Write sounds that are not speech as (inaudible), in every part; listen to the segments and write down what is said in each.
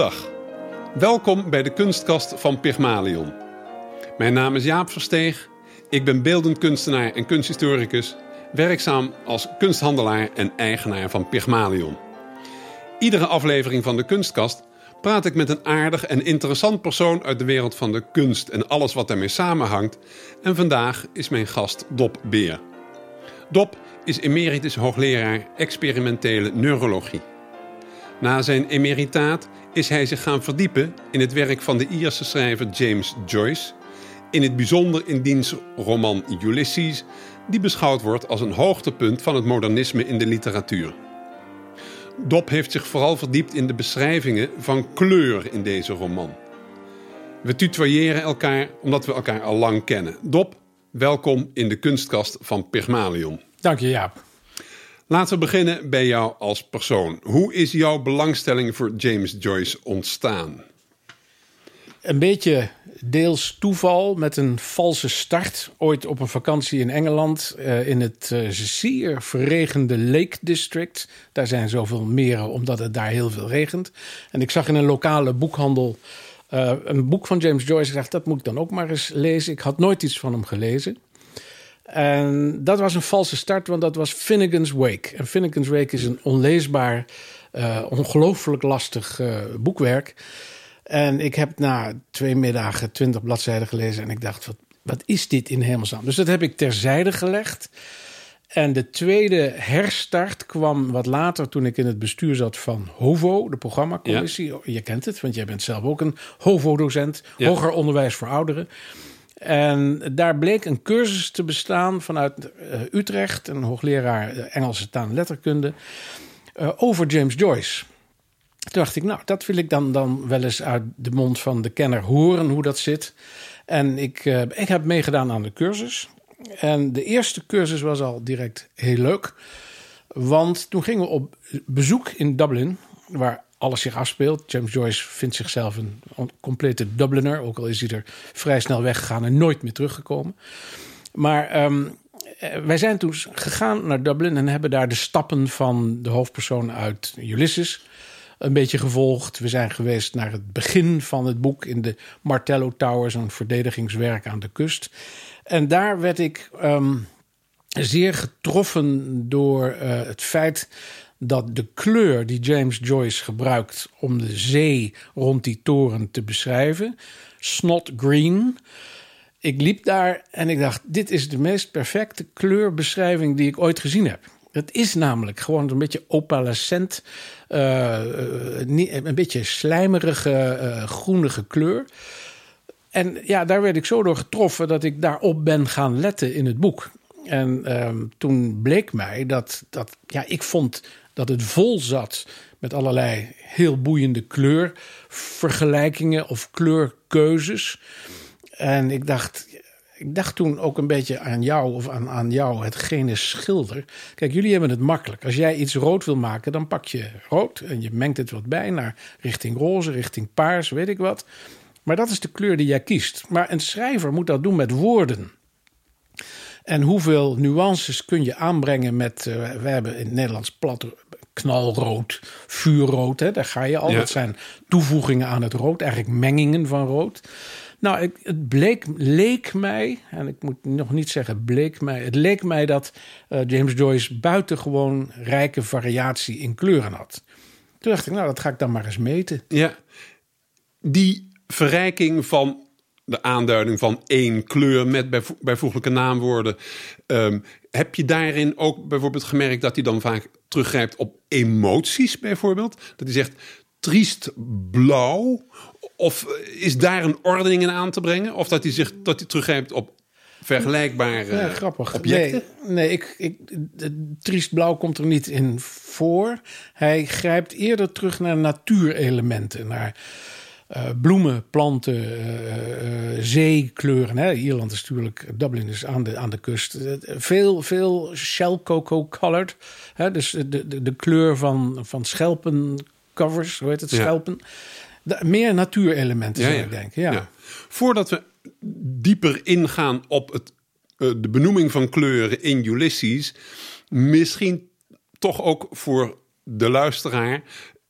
Goedendag. Welkom bij de kunstkast van Pygmalion. Mijn naam is Jaap Versteeg. Ik ben beeldend kunstenaar en kunsthistoricus, werkzaam als kunsthandelaar en eigenaar van Pygmalion. Iedere aflevering van de kunstkast praat ik met een aardig en interessant persoon uit de wereld van de kunst en alles wat daarmee samenhangt. En vandaag is mijn gast Dop Beer. Dop is emeritus hoogleraar experimentele neurologie. Na zijn emeritaat is hij zich gaan verdiepen in het werk van de Ierse schrijver James Joyce, in het bijzonder in diens roman Ulysses, die beschouwd wordt als een hoogtepunt van het modernisme in de literatuur. Dop heeft zich vooral verdiept in de beschrijvingen van kleur in deze roman. We tutoyeren elkaar omdat we elkaar al lang kennen. Dop, welkom in de kunstkast van Pygmalion. Dank je, Jaap. Laten we beginnen bij jou als persoon. Hoe is jouw belangstelling voor James Joyce ontstaan? Een beetje deels toeval met een valse start. Ooit op een vakantie in Engeland uh, in het uh, zeer verregende Lake District. Daar zijn zoveel meren omdat het daar heel veel regent. En ik zag in een lokale boekhandel uh, een boek van James Joyce. Ik dacht, dat moet ik dan ook maar eens lezen. Ik had nooit iets van hem gelezen. En dat was een valse start, want dat was Finnegan's Wake. En Finnegan's Wake is een onleesbaar, uh, ongelooflijk lastig uh, boekwerk. En ik heb na twee middagen twintig bladzijden gelezen en ik dacht, wat, wat is dit in hemelsnaam? Dus dat heb ik terzijde gelegd. En de tweede herstart kwam wat later toen ik in het bestuur zat van HOVO, de programmacommissie. Ja. Je kent het, want jij bent zelf ook een HOVO-docent, ja. hoger onderwijs voor ouderen. En daar bleek een cursus te bestaan vanuit uh, Utrecht, een hoogleraar Engelse taal en letterkunde, uh, over James Joyce. Toen dacht ik, nou, dat wil ik dan, dan wel eens uit de mond van de kenner horen hoe dat zit. En ik, ik heb meegedaan aan de cursus. En de eerste cursus was al direct heel leuk. Want toen gingen we op bezoek in Dublin, waar alles zich afspeelt. James Joyce vindt zichzelf een complete Dubliner, ook al is hij er vrij snel weggegaan en nooit meer teruggekomen. Maar um, wij zijn toen gegaan naar Dublin en hebben daar de stappen van de hoofdpersoon uit Ulysses een beetje gevolgd. We zijn geweest naar het begin van het boek in de Martello Tower, zo'n verdedigingswerk aan de kust. En daar werd ik um, zeer getroffen door uh, het feit dat de kleur die James Joyce gebruikt om de zee rond die toren te beschrijven, snot green. Ik liep daar en ik dacht: dit is de meest perfecte kleurbeschrijving die ik ooit gezien heb. Het is namelijk gewoon een beetje opalescent, uh, een beetje slijmerige, uh, groenige kleur. En ja, daar werd ik zo door getroffen dat ik daarop ben gaan letten in het boek. En um, toen bleek mij dat, dat ja, ik vond dat het vol zat met allerlei heel boeiende kleurvergelijkingen of kleurkeuzes. En ik dacht, ik dacht toen ook een beetje aan jou of aan, aan jou, hetgene schilder. Kijk, jullie hebben het makkelijk. Als jij iets rood wil maken, dan pak je rood en je mengt het wat bij naar richting roze, richting paars, weet ik wat. Maar dat is de kleur die jij kiest. Maar een schrijver moet dat doen met woorden. En hoeveel nuances kun je aanbrengen met. Uh, we hebben in het Nederlands plat knalrood, vuurrood. Hè, daar ga je al. Ja. Dat zijn toevoegingen aan het rood, eigenlijk mengingen van rood. Nou, ik, het bleek, leek mij, en ik moet nog niet zeggen bleek mij, het leek mij dat uh, James Joyce buitengewoon rijke variatie in kleuren had. Toen dacht ik, nou, dat ga ik dan maar eens meten. Ja, die verrijking van de aanduiding van één kleur met bijvo bijvoeglijke naamwoorden. Um, heb je daarin ook bijvoorbeeld gemerkt dat hij dan vaak teruggrijpt op emoties, bijvoorbeeld? Dat hij zegt triest blauw? Of is daar een ordening in aan te brengen? Of dat hij, zich, dat hij teruggrijpt op vergelijkbare ja, grappig. objecten? Nee, nee ik, ik, triest blauw komt er niet in voor. Hij grijpt eerder terug naar natuurelementen, naar uh, bloemen, planten, uh, uh, zeekleuren. Hè. Ierland is natuurlijk, Dublin is aan de, aan de kust. veel, veel shell cocoa colored. Hè. Dus de, de, de kleur van, van schelpencovers, hoe heet het, schelpen. Ja. De, meer natuurelementen, zou ja, ik denken. Ja. Voordat we dieper ingaan op het, de benoeming van kleuren in Ulysses... misschien toch ook voor de luisteraar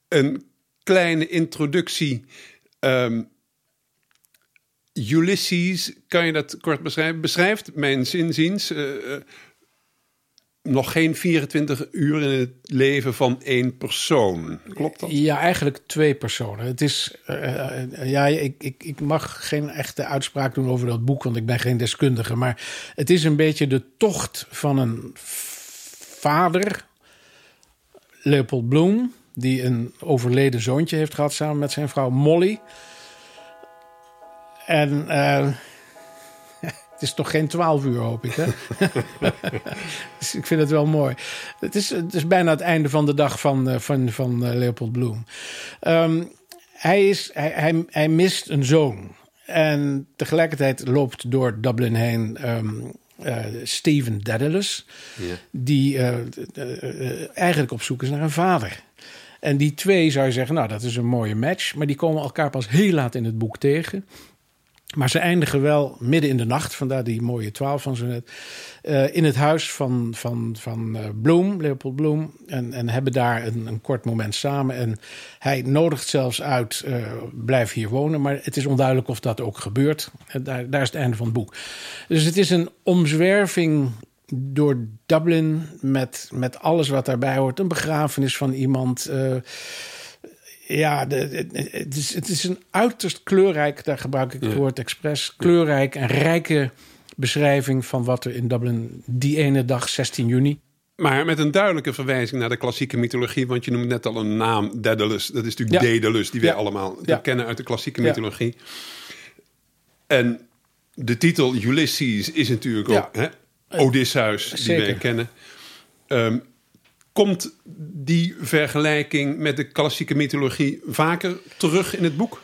een kleine introductie. Ehm, Ulysses, kan je dat kort beschrijven? Beschrijft mijn zinziens uh, nog geen 24 uur in het leven van één persoon. Klopt dat? Ja, eigenlijk twee personen. Het is, uh, ja, ik, ik, ik mag geen echte uitspraak doen over dat boek, want ik ben geen deskundige. Maar het is een beetje de tocht van een vader, Leopold Bloem, die een overleden zoontje heeft gehad samen met zijn vrouw Molly. En uh, (laughs) het is toch geen twaalf uur, hoop ik. Hè? (laughs) dus ik vind het wel mooi. Het is, het is bijna het einde van de dag van, uh, van, van uh, Leopold Bloem. Um, hij, is, hij, hij, hij mist een zoon. En tegelijkertijd loopt door Dublin heen um, uh, Steven Dedalus, die uh, eigenlijk op zoek is naar een vader. En die twee zou je zeggen, nou dat is een mooie match, maar die komen elkaar pas heel laat in het boek tegen. Maar ze eindigen wel midden in de nacht, vandaar die mooie twaalf van zo net, uh, in het huis van, van, van uh, Bloem, Leopold Bloem. En, en hebben daar een, een kort moment samen. En hij nodigt zelfs uit, uh, blijf hier wonen. Maar het is onduidelijk of dat ook gebeurt. Daar, daar is het einde van het boek. Dus het is een omzwerving door Dublin met, met alles wat daarbij hoort. Een begrafenis van iemand ja, de, het, is, het is een uiterst kleurrijk, daar gebruik ik het woord expres, kleurrijk en rijke beschrijving van wat er in Dublin die ene dag, 16 juni. Maar met een duidelijke verwijzing naar de klassieke mythologie. Want je noemt net al een naam, Daedalus. Dat is natuurlijk ja. Daedalus, die wij allemaal ja. kennen uit de klassieke mythologie. En de titel Ulysses is natuurlijk ook hè, Odysseus, die wij kennen. Um, Komt die vergelijking met de klassieke mythologie vaker terug in het boek?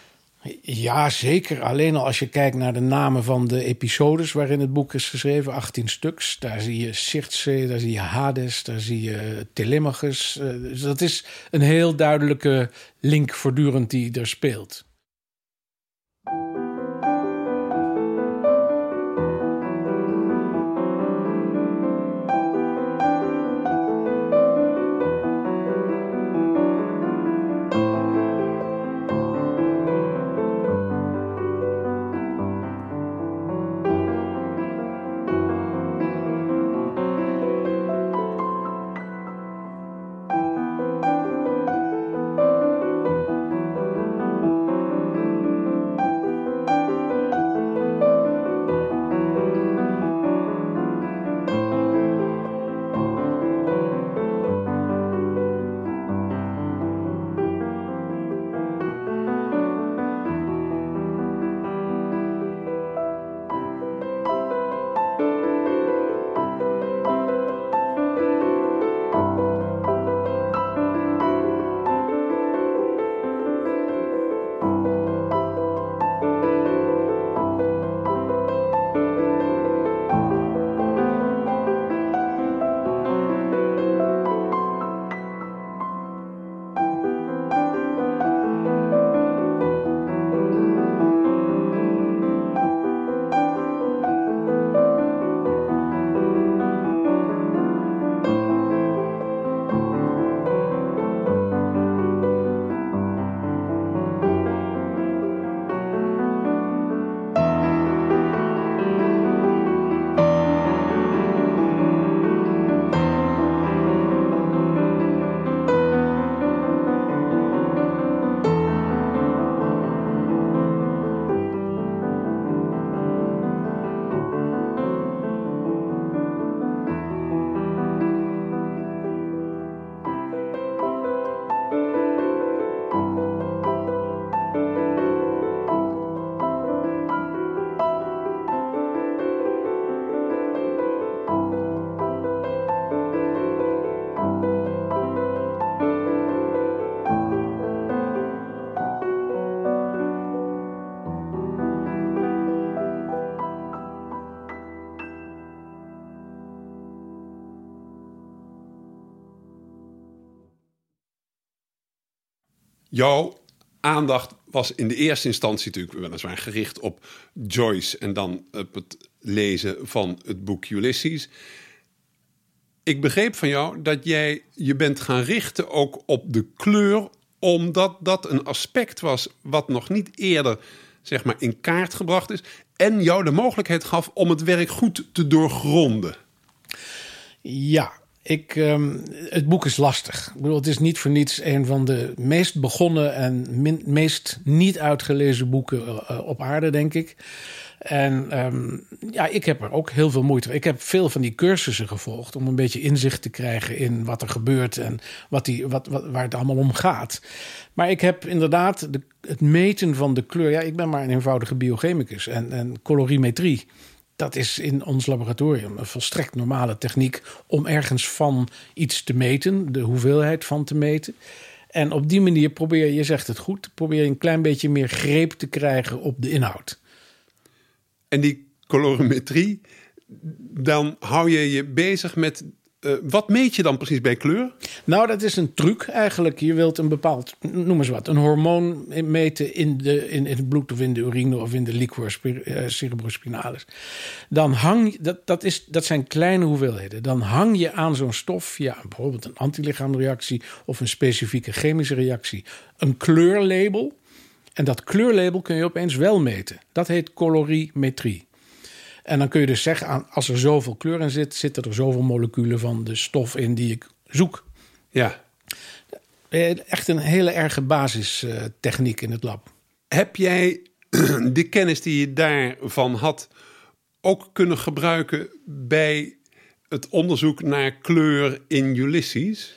Ja, zeker. Alleen al als je kijkt naar de namen van de episodes waarin het boek is geschreven, 18 stuks. Daar zie je Circe, daar zie je Hades, daar zie je Telemachus. Dus dat is een heel duidelijke link voortdurend die er speelt. Jouw aandacht was in de eerste instantie natuurlijk weliswaar gericht op Joyce en dan op het lezen van het boek Ulysses. Ik begreep van jou dat jij je bent gaan richten ook op de kleur omdat dat een aspect was wat nog niet eerder zeg maar, in kaart gebracht is. En jou de mogelijkheid gaf om het werk goed te doorgronden. Ja, ik, um, het boek is lastig. Ik bedoel, het is niet voor niets een van de meest begonnen en meest niet uitgelezen boeken uh, op aarde, denk ik. En um, ja, ik heb er ook heel veel moeite. Ik heb veel van die cursussen gevolgd om een beetje inzicht te krijgen in wat er gebeurt en wat die, wat, wat, waar het allemaal om gaat. Maar ik heb inderdaad de, het meten van de kleur. Ja, ik ben maar een eenvoudige biochemicus en, en colorimetrie dat is in ons laboratorium een volstrekt normale techniek om ergens van iets te meten, de hoeveelheid van te meten. En op die manier probeer je, zegt het goed, probeer je een klein beetje meer greep te krijgen op de inhoud. En die colorimetrie, dan hou je je bezig met uh, wat meet je dan precies bij kleur? Nou, dat is een truc eigenlijk. Je wilt een bepaald, noem eens wat, een hormoon meten in, de, in, in het bloed of in de urine of in de liquor uh, cerebrospinalis. Dan hang dat, dat, is, dat zijn kleine hoeveelheden. Dan hang je aan zo'n stof, ja, bijvoorbeeld een antilichaamreactie of een specifieke chemische reactie, een kleurlabel. En dat kleurlabel kun je opeens wel meten. Dat heet colorimetrie. En dan kun je dus zeggen, als er zoveel kleur in zit, zitten er zoveel moleculen van de stof in die ik zoek. Ja. Eh, echt een hele erge basistechniek in het lab. Heb jij (clears throat) de kennis die je daarvan had ook kunnen gebruiken bij het onderzoek naar kleur in Ulysses?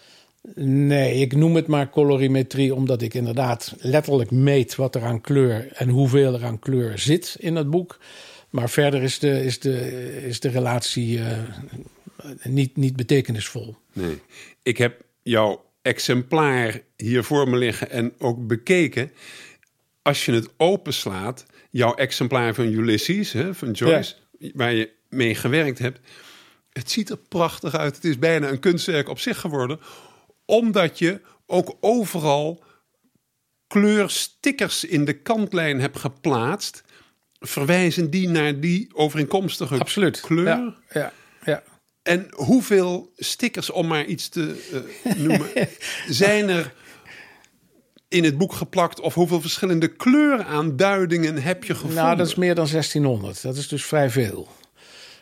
Nee, ik noem het maar colorimetrie omdat ik inderdaad letterlijk meet wat er aan kleur en hoeveel er aan kleur zit in het boek. Maar verder is de, is de, is de relatie uh, niet, niet betekenisvol. Nee. Ik heb jouw exemplaar hier voor me liggen en ook bekeken. Als je het openslaat, jouw exemplaar van Ulysses, hè, van Joyce, waar je mee gewerkt hebt. Het ziet er prachtig uit. Het is bijna een kunstwerk op zich geworden. Omdat je ook overal kleurstickers in de kantlijn hebt geplaatst verwijzen die naar die overeenkomstige Absoluut. kleur? Ja, ja, ja. En hoeveel stickers, om maar iets te uh, noemen, (laughs) zijn er in het boek geplakt? Of hoeveel verschillende kleuraanduidingen heb je gevonden? Nou, dat is meer dan 1600. Dat is dus vrij veel.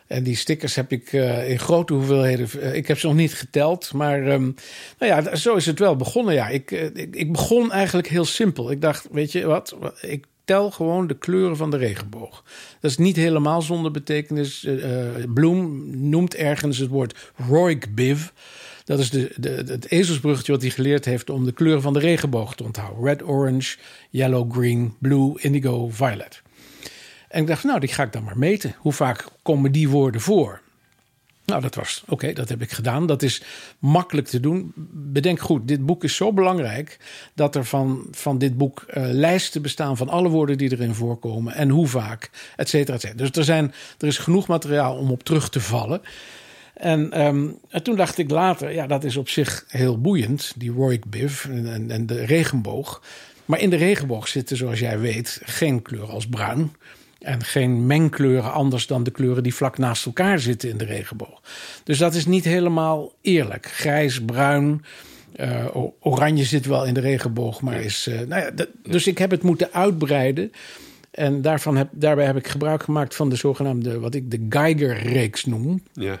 En die stickers heb ik uh, in grote hoeveelheden. Uh, ik heb ze nog niet geteld. Maar um, nou ja, zo is het wel begonnen. Ja, ik, ik, ik, begon eigenlijk heel simpel. Ik dacht, weet je wat? Ik tel gewoon de kleuren van de regenboog. Dat is niet helemaal zonder betekenis. Uh, Bloem noemt ergens het woord Roig Biv. Dat is de, de, het ezelsbruggetje wat hij geleerd heeft om de kleuren van de regenboog te onthouden. Red, orange, yellow, green, blue, indigo, violet. En ik dacht, nou, die ga ik dan maar meten. Hoe vaak komen die woorden voor? Nou, dat was oké, dat heb ik gedaan. Dat is makkelijk te doen. Bedenk goed, dit boek is zo belangrijk dat er van, van dit boek uh, lijsten bestaan van alle woorden die erin voorkomen en hoe vaak, et cetera, et cetera. Dus er, zijn, er is genoeg materiaal om op terug te vallen. En, um, en toen dacht ik later, ja, dat is op zich heel boeiend, die Roy Biv en, en de regenboog. Maar in de regenboog zitten, zoals jij weet, geen kleur als bruin. En geen mengkleuren anders dan de kleuren die vlak naast elkaar zitten in de regenboog. Dus dat is niet helemaal eerlijk. Grijs, bruin, uh, oranje zit wel in de regenboog, maar is. Uh, nou ja, dus ik heb het moeten uitbreiden. En daarvan heb, daarbij heb ik gebruik gemaakt van de zogenaamde, wat ik de Geiger-reeks noem. Ja.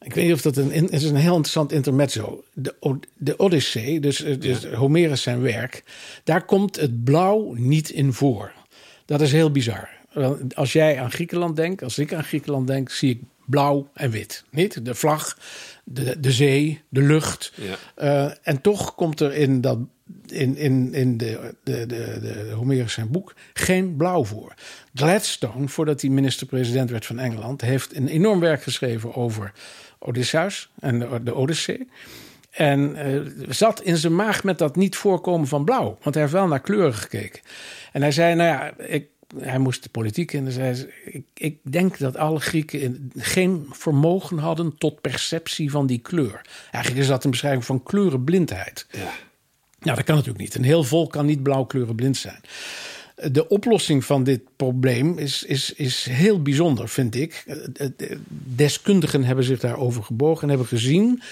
Ik weet niet of dat een. Het is een heel interessant intermezzo. De, de Odyssee, dus, dus ja. Homerus zijn werk. Daar komt het blauw niet in voor. Dat is heel bizar. Als jij aan Griekenland denkt, als ik aan Griekenland denk, zie ik blauw en wit. Niet? De vlag, de, de zee, de lucht. Ja. Uh, en toch komt er in, dat, in, in, in de, de, de, de Homerus zijn boek geen blauw voor. Gladstone, voordat hij minister-president werd van Engeland, heeft een enorm werk geschreven over Odysseus en de, de Odyssee. En uh, zat in zijn maag met dat niet voorkomen van blauw. Want hij heeft wel naar kleuren gekeken. En hij zei, nou ja, ik, hij moest de politiek in. Dus hij ik, ik denk dat alle Grieken geen vermogen hadden tot perceptie van die kleur. Eigenlijk is dat een beschrijving van kleurenblindheid. Ja. Nou, dat kan natuurlijk niet. Een heel volk kan niet blauw kleurenblind zijn. De oplossing van dit probleem is, is, is heel bijzonder, vind ik. Deskundigen hebben zich daarover gebogen en hebben gezien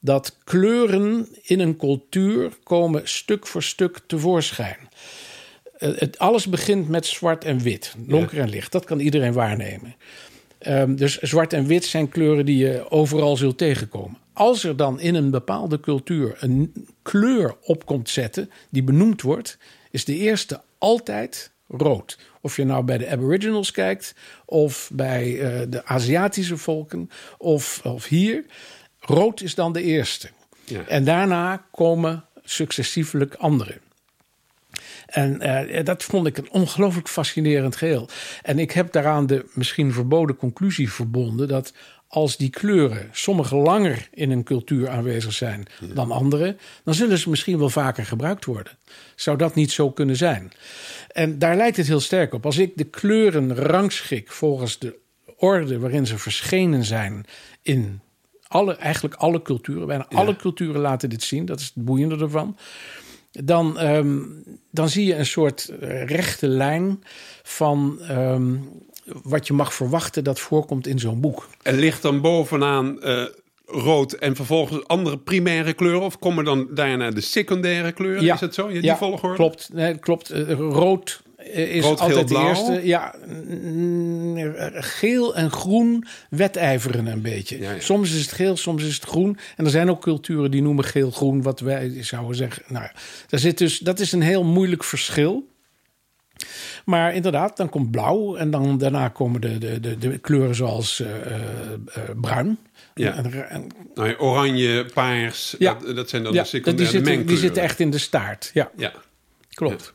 dat kleuren in een cultuur komen stuk voor stuk tevoorschijn. Eh, het, alles begint met zwart en wit, donker en licht. Dat kan iedereen waarnemen. Um, dus zwart en wit zijn kleuren die je overal zult tegenkomen. Als er dan in een bepaalde cultuur een kleur op komt zetten die benoemd wordt, is de eerste altijd rood. Of je nou bij de Aboriginals kijkt, of bij uh, de Aziatische volken, of, of hier. Rood is dan de eerste. Ja. En daarna komen successievelijk andere. En uh, dat vond ik een ongelooflijk fascinerend geheel. En ik heb daaraan de misschien verboden conclusie verbonden dat als die kleuren sommige langer in een cultuur aanwezig zijn dan andere, dan zullen ze misschien wel vaker gebruikt worden. Zou dat niet zo kunnen zijn? En daar lijkt het heel sterk op. Als ik de kleuren rangschik volgens de orde waarin ze verschenen zijn in alle, eigenlijk alle culturen, bijna alle culturen laten dit zien, dat is het boeiende ervan. Dan, um, dan zie je een soort eh, rechte lijn van um, wat je mag verwachten dat voorkomt in zo'n boek. En ligt dan bovenaan uh, rood en vervolgens andere primaire kleuren? Of komen dan daarna de secundaire kleuren? Ja. Is het zo? Ja, die ja, volgorde? klopt. Nee, klopt. Uh, rood is Rood, altijd geel, de eerste. Ja, mm, geel en groen wedijveren een beetje. Ja, ja. Soms is het geel, soms is het groen. En er zijn ook culturen die noemen geel-groen, wat wij zouden zeggen. Nou, daar zit dus, dat is een heel moeilijk verschil. Maar inderdaad, dan komt blauw en dan daarna komen de, de, de, de kleuren zoals uh, uh, bruin. Ja. En, en, Nou, ja, oranje, paars, Ja. dat, dat zijn dan ja, de die, zitten, die zitten echt in de staart. Ja, Ja. klopt.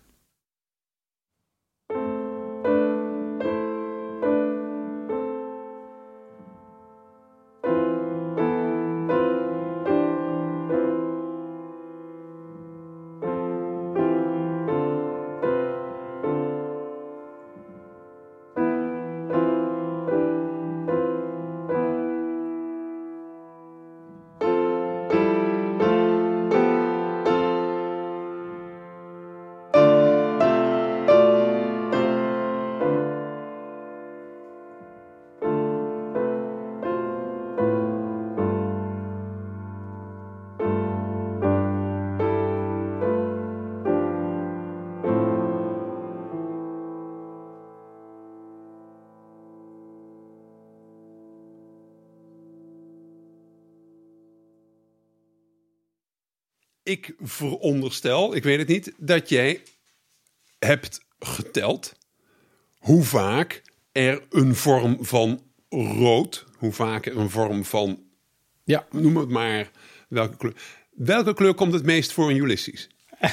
Ik veronderstel, ik weet het niet, dat jij hebt geteld hoe vaak er een vorm van rood, hoe vaak er een vorm van, Ja. noem het maar, welke kleur. Welke kleur komt het meest voor in Ulysses? (laughs)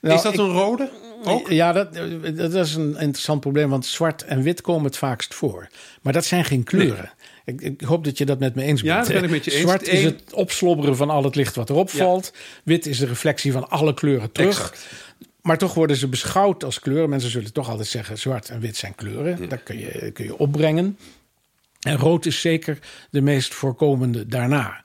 Nou, is dat ik- een rode? Ook? Ja, dat, dat is een interessant probleem, want zwart en wit komen het vaakst voor. Maar dat zijn geen kleuren. Ik, ik hoop dat je dat met me eens Ja, bent. dat ben ik met je eens. Zwart is het opslobberen van al het licht wat erop Ja. valt. Wit is de reflectie van alle kleuren terug. Exact. Maar toch worden ze beschouwd als kleuren. Mensen zullen toch altijd zeggen: zwart en wit zijn kleuren. Dat kun je, kun je opbrengen. En rood is zeker de meest voorkomende daarna.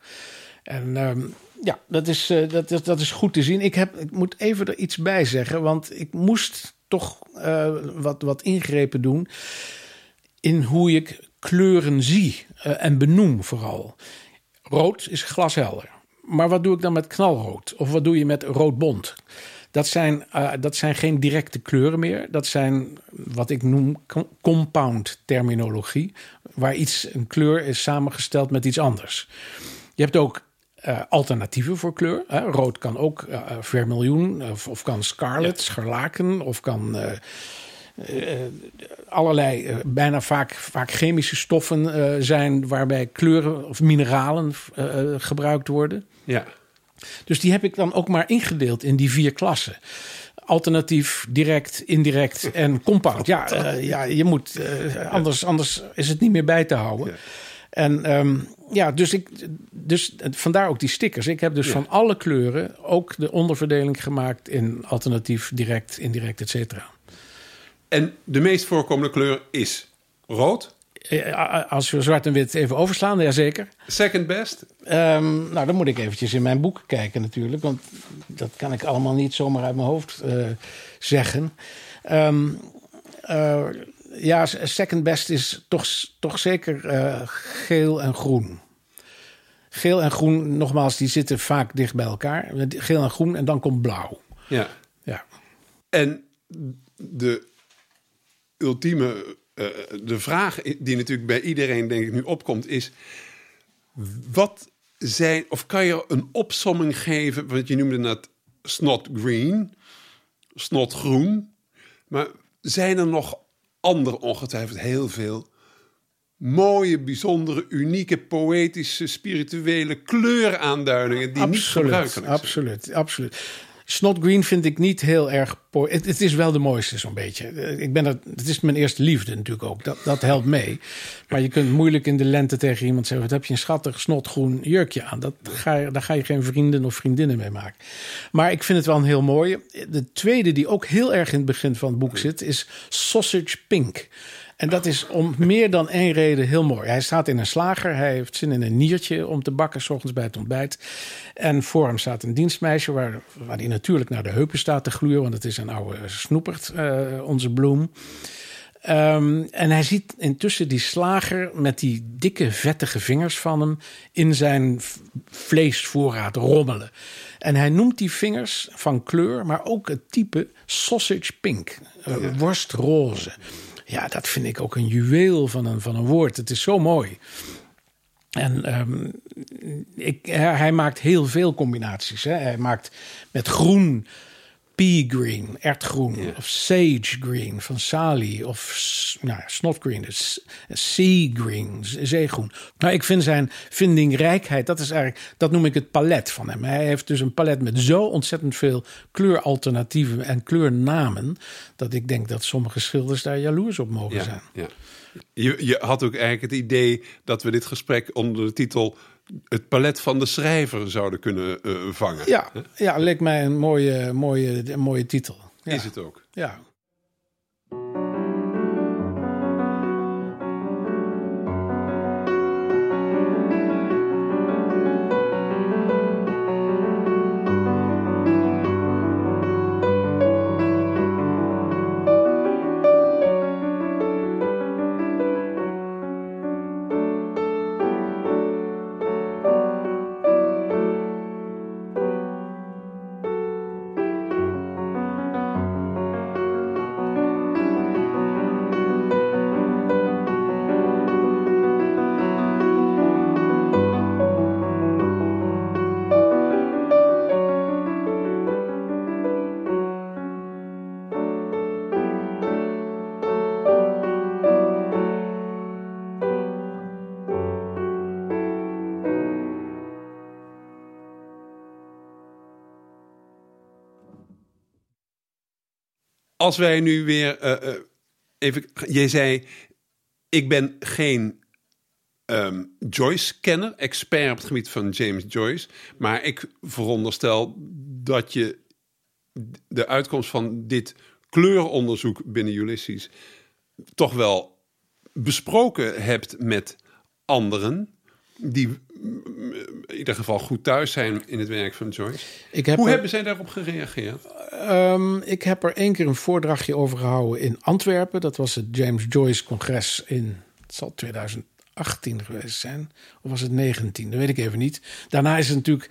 En ehm, ja, dat is, eh, dat, is, dat is goed te zien. Ik, heb, ik moet even er iets bij zeggen, want ik moest toch eh, wat, wat ingrepen doen in hoe ik kleuren zie eh, en benoem vooral. Rood is glashelder. Maar wat doe ik dan met knalrood? Of wat doe je met roodbont? Dat zijn, eh, dat zijn geen directe kleuren meer. Dat zijn wat ik noem co- compound terminologie. Waar iets, een kleur is samengesteld met iets anders. Je hebt ook eh, alternatieven voor kleur. Hè. Rood kan ook vermiljoen of, of kan scarlet, scharlaken of kan allerlei, eh, bijna vaak, vaak chemische stoffen eh, zijn waarbij kleuren of mineralen eh, eh, gebruikt worden. Ja. Dus die heb ik dan ook maar ingedeeld in die vier klassen. Alternatief, direct, indirect en compound. Ja, (laughs) eh, ja je moet, eh, anders, anders is het niet meer bij te houden. Ja. En ehm, ja, dus, ik, dus vandaar ook die stickers. Ik heb dus Ja. van alle kleuren ook de onderverdeling gemaakt in alternatief, direct, indirect, et cetera. En de meest voorkomende kleur is rood. Eh, Als we zwart en wit even overslaan, jazeker. Second best. Ehm, nou, dan moet ik eventjes in mijn boek kijken natuurlijk. Want dat kan ik allemaal niet zomaar uit mijn hoofd eh, zeggen. Ehm, eh, ja, second best is toch, toch zeker eh, geel en groen. Geel en groen, nogmaals, die zitten vaak dicht bij elkaar. Geel en groen en dan komt blauw. Ja. Ja. En de ultieme, uh, de vraag die natuurlijk bij iedereen denk ik nu opkomt is... Wat zijn, of kan je een opsomming geven, want je noemde het snot green, snot groen. Maar zijn er nog andere, ongetwijfeld heel veel, mooie, bijzondere, unieke, poëtische, spirituele kleuraanduidingen die absoluut, niet gebruikelijk zijn? Absoluut, absoluut. Snot Green vind ik niet heel erg. Het, is wel de mooiste, zo'n beetje. Ik ben er, het is mijn eerste liefde natuurlijk ook. Dat, dat helpt mee. Maar je kunt moeilijk in de lente tegen iemand zeggen: Wat heb je een schattig snotgroen jurkje aan? Dat ga je, daar ga je geen vrienden of vriendinnen mee maken. Maar ik vind het wel een heel mooie. De tweede, die ook heel erg in het begin van het boek zit, is Sausage Pink. En dat is om meer dan één reden heel mooi. Hij staat in een slager. Hij heeft zin in een niertje om te bakken, s ochtends bij het ontbijt. En voor hem staat een dienstmeisje waar, waar hij natuurlijk naar de heupen staat te gluren. Want het is een oude snoepert, uh, onze bloem. Um, en hij ziet intussen die slager met die dikke, vettige vingers van hem in zijn vleesvoorraad rommelen. En hij noemt die vingers van kleur, maar ook het type sausage pink, uh, worstroze. Ja, dat vind ik ook een juweel van een, van een woord. Het is zo mooi. En um, ik, hij maakt heel veel combinaties. Hè. Hij maakt met groen pea green, ertgroen. Of sage green van Sali. Of nou, snot green, dus sea green, zeegroen. Nou, ik vind zijn vindingrijkheid, dat is eigenlijk, dat noem ik het palet van hem. Hij heeft dus een palet met zo ontzettend veel kleuralternatieven en kleurnamen. Dat ik denk dat sommige schilders daar jaloers op mogen ja, zijn. Ja. Je, je had ook eigenlijk het idee dat we dit gesprek onder de titel het palet van de schrijver zouden kunnen uh, vangen. Ja, ja, leek mij een mooie, mooie, een mooie titel. Ja. Is het ook? Ja. Als wij nu weer uh, uh, even. Jij zei: Ik ben geen um, Joyce-kenner, expert op het gebied van James Joyce. Maar ik veronderstel dat je de uitkomst van dit kleuronderzoek binnen Ulysses toch wel besproken hebt met anderen die in ieder geval goed thuis zijn in het werk van Joyce. Ik heb Hoe er, hebben zij daarop gereageerd? Um, ik heb er één keer een voordrachtje over gehouden in Antwerpen. Dat was het James Joyce congres in, het zal 2018 geweest zijn. Of was het 19? Dat weet ik even niet. Daarna is het natuurlijk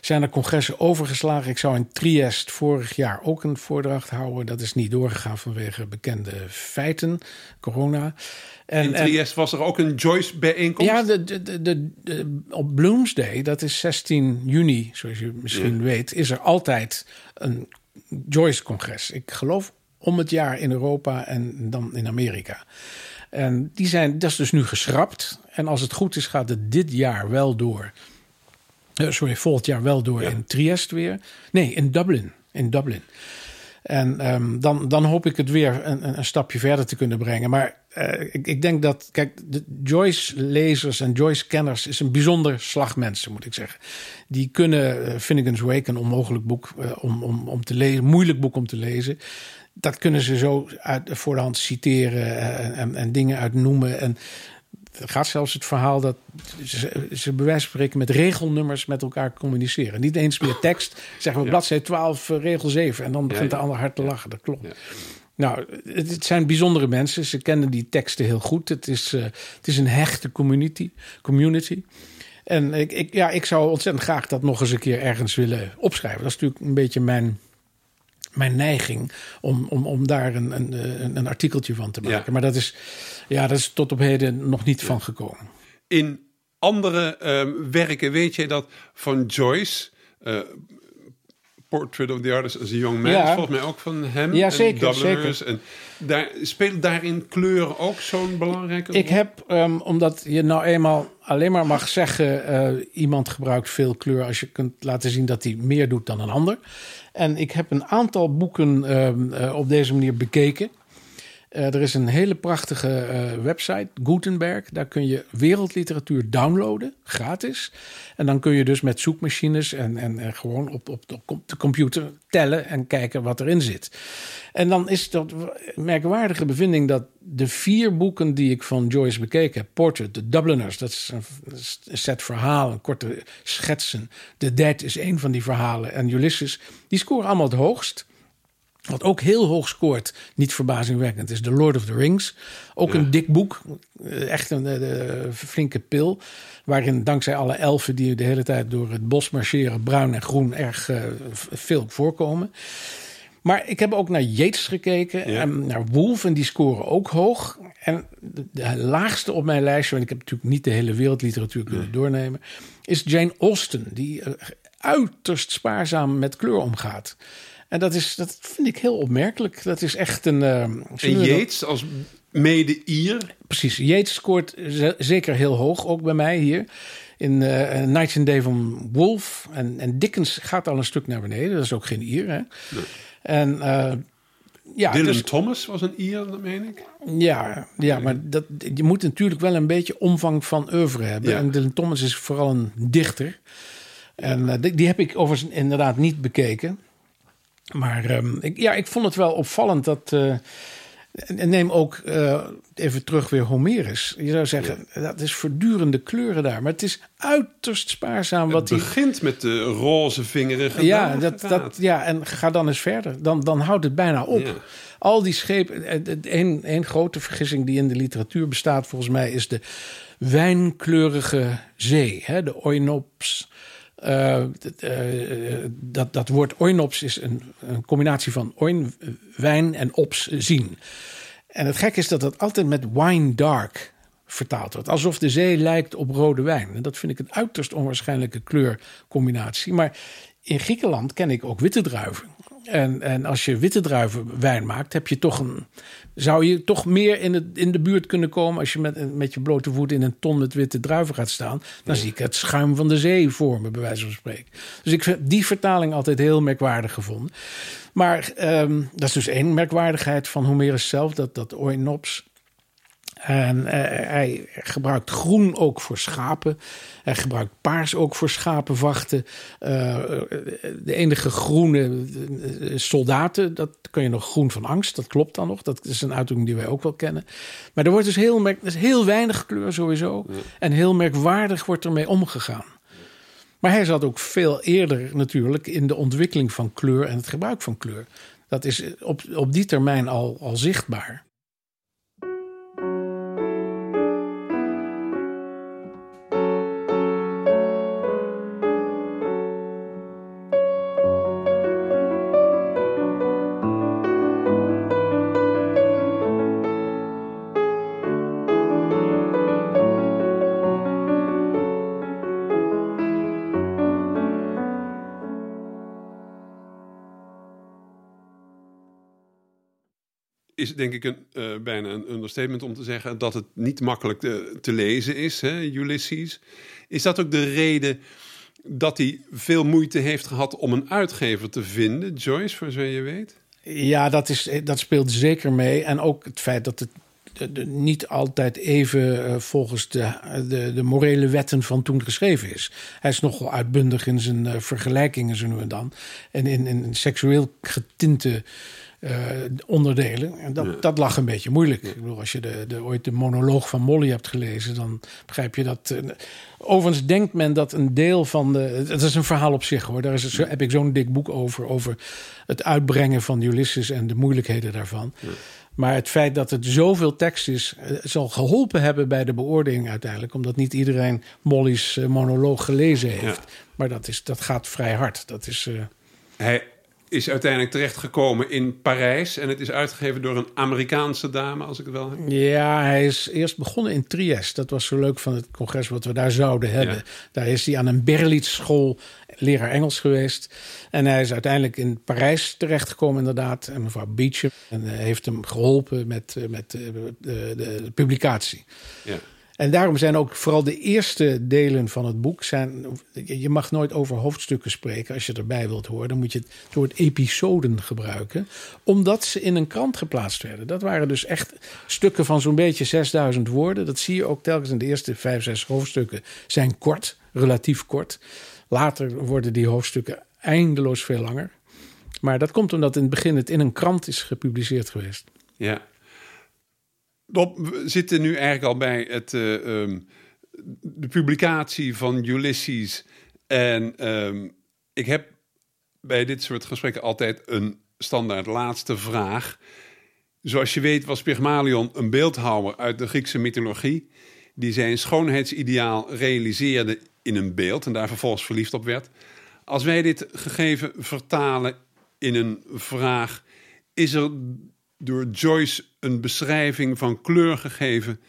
zijn er congressen overgeslagen. Ik zou in Triest vorig jaar ook een voordracht houden. Dat is niet doorgegaan vanwege bekende feiten, corona. En, in Triest was er ook een Joyce-bijeenkomst? Ja, de, de, de, de, op Bloomsday, dat is 16 juni, zoals je misschien ja. weet... is er altijd een Joyce-congres. Ik geloof om het jaar in Europa en dan in Amerika. En die zijn, dat is dus nu geschrapt. En als het goed is, gaat het dit jaar wel door... Uh, sorry, volgend jaar wel door ja. in Triest weer. Nee, in Dublin. In Dublin. En um, dan, dan hoop ik het weer een, een stapje verder te kunnen brengen. Maar uh, ik, ik, denk dat, kijk, de Joyce-lezers en Joyce-kenners is een bijzonder slag mensen, moet ik zeggen. Die kunnen uh, Finnegan's Wake, een onmogelijk boek uh, om, om, om te lezen, moeilijk boek om te lezen. Dat kunnen ze zo uit, voor de hand citeren en, en, en dingen uitnoemen. En gaat zelfs het verhaal dat ze, ze bij wijze van spreken met regelnummers met elkaar communiceren. Niet eens meer tekst. Zeggen we ja. bladzij 12, regel 7. En dan begint ja, ja. de ander hard te lachen. Dat klopt. Nou, het, zijn bijzondere mensen. Ze kennen die teksten heel goed. Het is, uh, het is een hechte community. community. En ik, ik, ja, ik zou ontzettend graag dat nog eens een keer ergens willen opschrijven. Dat is natuurlijk een beetje mijn, mijn neiging om, om, om daar een, een, een artikeltje van te maken. Ja. Maar dat is, ja, dat is tot op heden nog niet van gekomen. In andere ehm, werken weet je dat van Joyce. eh, Portrait of the Artist as a Young Man. Ja. is volgens mij ook van hem. Ja, en zeker. En daar, speelt daarin kleur ook zo'n belangrijke rol? Ik heb, ehm, omdat je nou eenmaal alleen maar mag zeggen... eh, iemand gebruikt veel kleur als je kunt laten zien dat hij meer doet dan een ander. En ik heb een aantal boeken ehm, eh, op deze manier bekeken. Eh, er is een hele prachtige eh, website, Gutenberg. Daar kun je wereldliteratuur downloaden, gratis. En dan kun je dus met zoekmachines en, en, en gewoon op, op, de computer tellen en kijken wat erin zit. En dan is dat merkwaardige bevinding dat de vier boeken die ik van Joyce bekeken heb, Portrait, The Dubliners, dat is een, een set verhalen, korte schetsen. The Dead is een van die verhalen. En Ulysses, die scoren allemaal het hoogst. Wat ook heel hoog scoort, niet verbazingwekkend, is The Lord of the Rings. Ook een dik boek, eh, echt een eh, flinke pil. Waarin dankzij alle elfen die de hele tijd door het bos marcheren, bruin en groen, erg eh, veel voorkomen. Maar ik heb ook naar Yates gekeken Ja. en naar Wolf en die scoren ook hoog. En de, de laagste op mijn lijstje, want ik heb natuurlijk niet de hele wereldliteratuur kunnen doornemen, is Jane Austen, die eh, uiterst spaarzaam met kleur omgaat. En dat, is, dat vind ik heel opmerkelijk. Dat is echt een. eh, En dat- als mede-Ier. Precies. Yates scoort ze- zeker heel hoog, ook bij mij hier. In eh Night and Day van Wolf. En, en Dickens gaat al een stuk naar beneden. Dat is ook geen Ier, hè? En eh, ja, Dylan dus- Thomas was een Ier, dat meen ik. ja, ja, maar dat, je moet natuurlijk wel een beetje omvang van oeuvre hebben. Ja. En Dylan Thomas is vooral een dichter. En eh, die, die heb ik overigens inderdaad niet bekeken. Maar ehm, ik, ja, ik vond het wel opvallend dat... eh, en neem ook eh, even terug weer Homerus. Je zou zeggen, dat is voortdurende kleuren daar. Maar het is uiterst spaarzaam wat Het begint met de roze vingerige Ja, dat, dat, ja, en ga dan eens verder. Dan, dan houdt het bijna op. Ja. Al die schepen. Één één grote vergissing die in de literatuur bestaat, volgens mij, is de wijnkleurige zee. Hè, de oinops. Eh, eh, dat, dat woord oinops is een, een combinatie van oin, wijn en ops, zien. En het gek is dat dat altijd met wine dark vertaald wordt. Alsof de zee lijkt op rode wijn. En dat vind ik een uiterst onwaarschijnlijke kleurcombinatie. Maar in Griekenland ken ik ook witte druiven. En, en als je witte druiven wijn maakt, heb je toch een, zou je toch meer in, het, in de buurt kunnen komen als je met, met je blote voet in een ton met witte druiven gaat staan. Dan zie ik het schuim van de zee vormen, bij wijze van spreken. Dus ik heb die vertaling altijd heel merkwaardig gevonden. Maar ehm, dat is dus één merkwaardigheid van Homerus zelf, dat, dat oinops. En eh, hij gebruikt groen ook voor schapen. Hij gebruikt paars ook voor schapenvachten. Eh, de enige groene eh, soldaten, dat kun je nog groen van angst. Dat klopt dan nog. Dat is een uitdrukking die wij ook wel kennen. Maar er wordt dus heel, merk, is heel weinig kleur sowieso. En heel merkwaardig wordt ermee omgegaan. Maar hij zat ook veel eerder natuurlijk in de ontwikkeling van kleur en het gebruik van kleur. Dat is op, op die termijn al, al zichtbaar. Is denk ik een, eh, bijna een understatement om te zeggen dat het niet makkelijk te, te lezen is, hè, Ulysses. Is dat ook de reden dat hij veel moeite heeft gehad om een uitgever te vinden, Joyce, voor zover je weet? Ja, dat, is, dat speelt zeker mee. En ook het feit dat het niet altijd even eh, volgens de, de, de morele wetten van toen geschreven is. Hij is nogal uitbundig in zijn eh, vergelijkingen, zo nu en dan. En in, in seksueel getinte eh, onderdelen. En dat, dat lag een beetje moeilijk. Ik bedoel, als je de, de, ooit de monoloog van Molly hebt gelezen, dan begrijp je dat. eh, overigens denkt men dat een deel van de. Het is een verhaal op zich hoor. Daar is, zo, heb ik zo'n dik boek over. Over het uitbrengen van Ulysses en de moeilijkheden daarvan. Maar het feit dat het zoveel tekst is, eh, zal geholpen hebben bij de beoordeling uiteindelijk. Omdat niet iedereen Molly's eh, monoloog gelezen heeft. Maar dat, is, dat gaat vrij hard. Dat is, uh... Hij is uiteindelijk terechtgekomen in Parijs. En het is uitgegeven door een Amerikaanse dame, als ik het wel heb. Ja, hij is eerst begonnen in Trieste. Dat was zo leuk van het congres wat we daar zouden hebben. Daar is hij aan een Berlitz school leraar Engels geweest. En hij is uiteindelijk in Parijs terechtgekomen inderdaad. En mevrouw Beecham en, uh, heeft hem geholpen met, uh, met de, de, de, publicatie. Ja. En daarom zijn ook vooral de eerste delen van het boek. Zijn, je mag nooit over hoofdstukken spreken als je erbij wilt horen. Dan moet je het woord episoden gebruiken. Omdat ze in een krant geplaatst werden. Dat waren dus echt stukken van zo'n beetje 6000 woorden. Dat zie je ook telkens in de eerste vijf, zes hoofdstukken. Zijn kort, relatief kort. Later worden die hoofdstukken eindeloos veel langer. Maar dat komt omdat in het begin het in een krant is gepubliceerd geweest. Ja. We zitten nu eigenlijk al bij het, uh, um, de publicatie van Ulysses. En um, ik heb bij dit soort gesprekken altijd een standaard laatste vraag. Zoals je weet was Pygmalion een beeldhouwer uit de Griekse mythologie... die zijn schoonheidsideaal realiseerde in een beeld en daar vervolgens verliefd op werd. Als wij dit gegeven vertalen in een vraag, is er door Joyce een beschrijving van kleur gegeven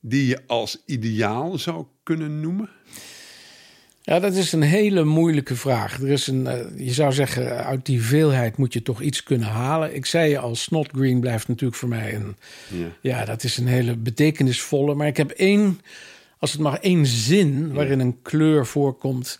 die je als ideaal zou kunnen noemen? Ja, dat is een hele moeilijke vraag. Er is een, uh, je zou zeggen, uit die veelheid moet je toch iets kunnen halen. Ik zei je al, Snot Green blijft natuurlijk voor mij een... Ja, ja dat is een hele betekenisvolle. Maar ik heb één als het maar één zin waarin een kleur voorkomt.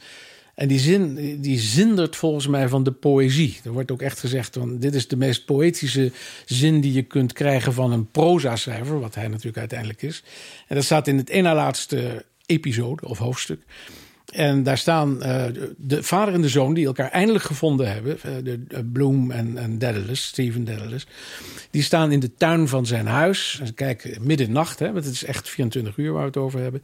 En die zin die zindert volgens mij van de poëzie. Er wordt ook echt gezegd: van, dit is de meest poëtische zin die je kunt krijgen van een proza-schrijver, wat hij natuurlijk uiteindelijk is. En dat staat in het ene laatste episode of hoofdstuk. En daar staan uh, de vader en de zoon die elkaar eindelijk gevonden hebben. Uh, de, uh, Bloom en, en Daedalus, Steven Daedalus. Die staan in de tuin van zijn huis. En ze kijken midden in nacht, hè, want het is echt 24 uur waar we het over hebben.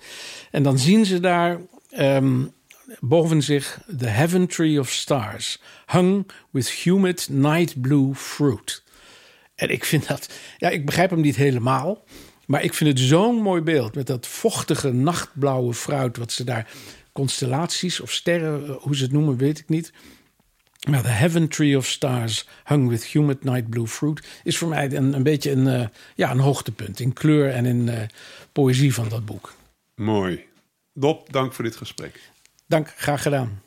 En dan zien ze daar um, boven zich the heaven tree of stars. Hung with humid night blue fruit. En ik vind dat... Ja, ik begrijp hem niet helemaal. Maar ik vind het zo'n mooi beeld. Met dat vochtige nachtblauwe fruit wat ze daar constellaties of sterren, hoe ze het noemen, weet ik niet. Maar The Heaven Tree of Stars, hung with humid night blue fruit, is voor mij een, een beetje een, uh, ja, een hoogtepunt in kleur en in uh, poëzie van dat boek. Mooi. Dop, dank voor dit gesprek. Dank, graag gedaan.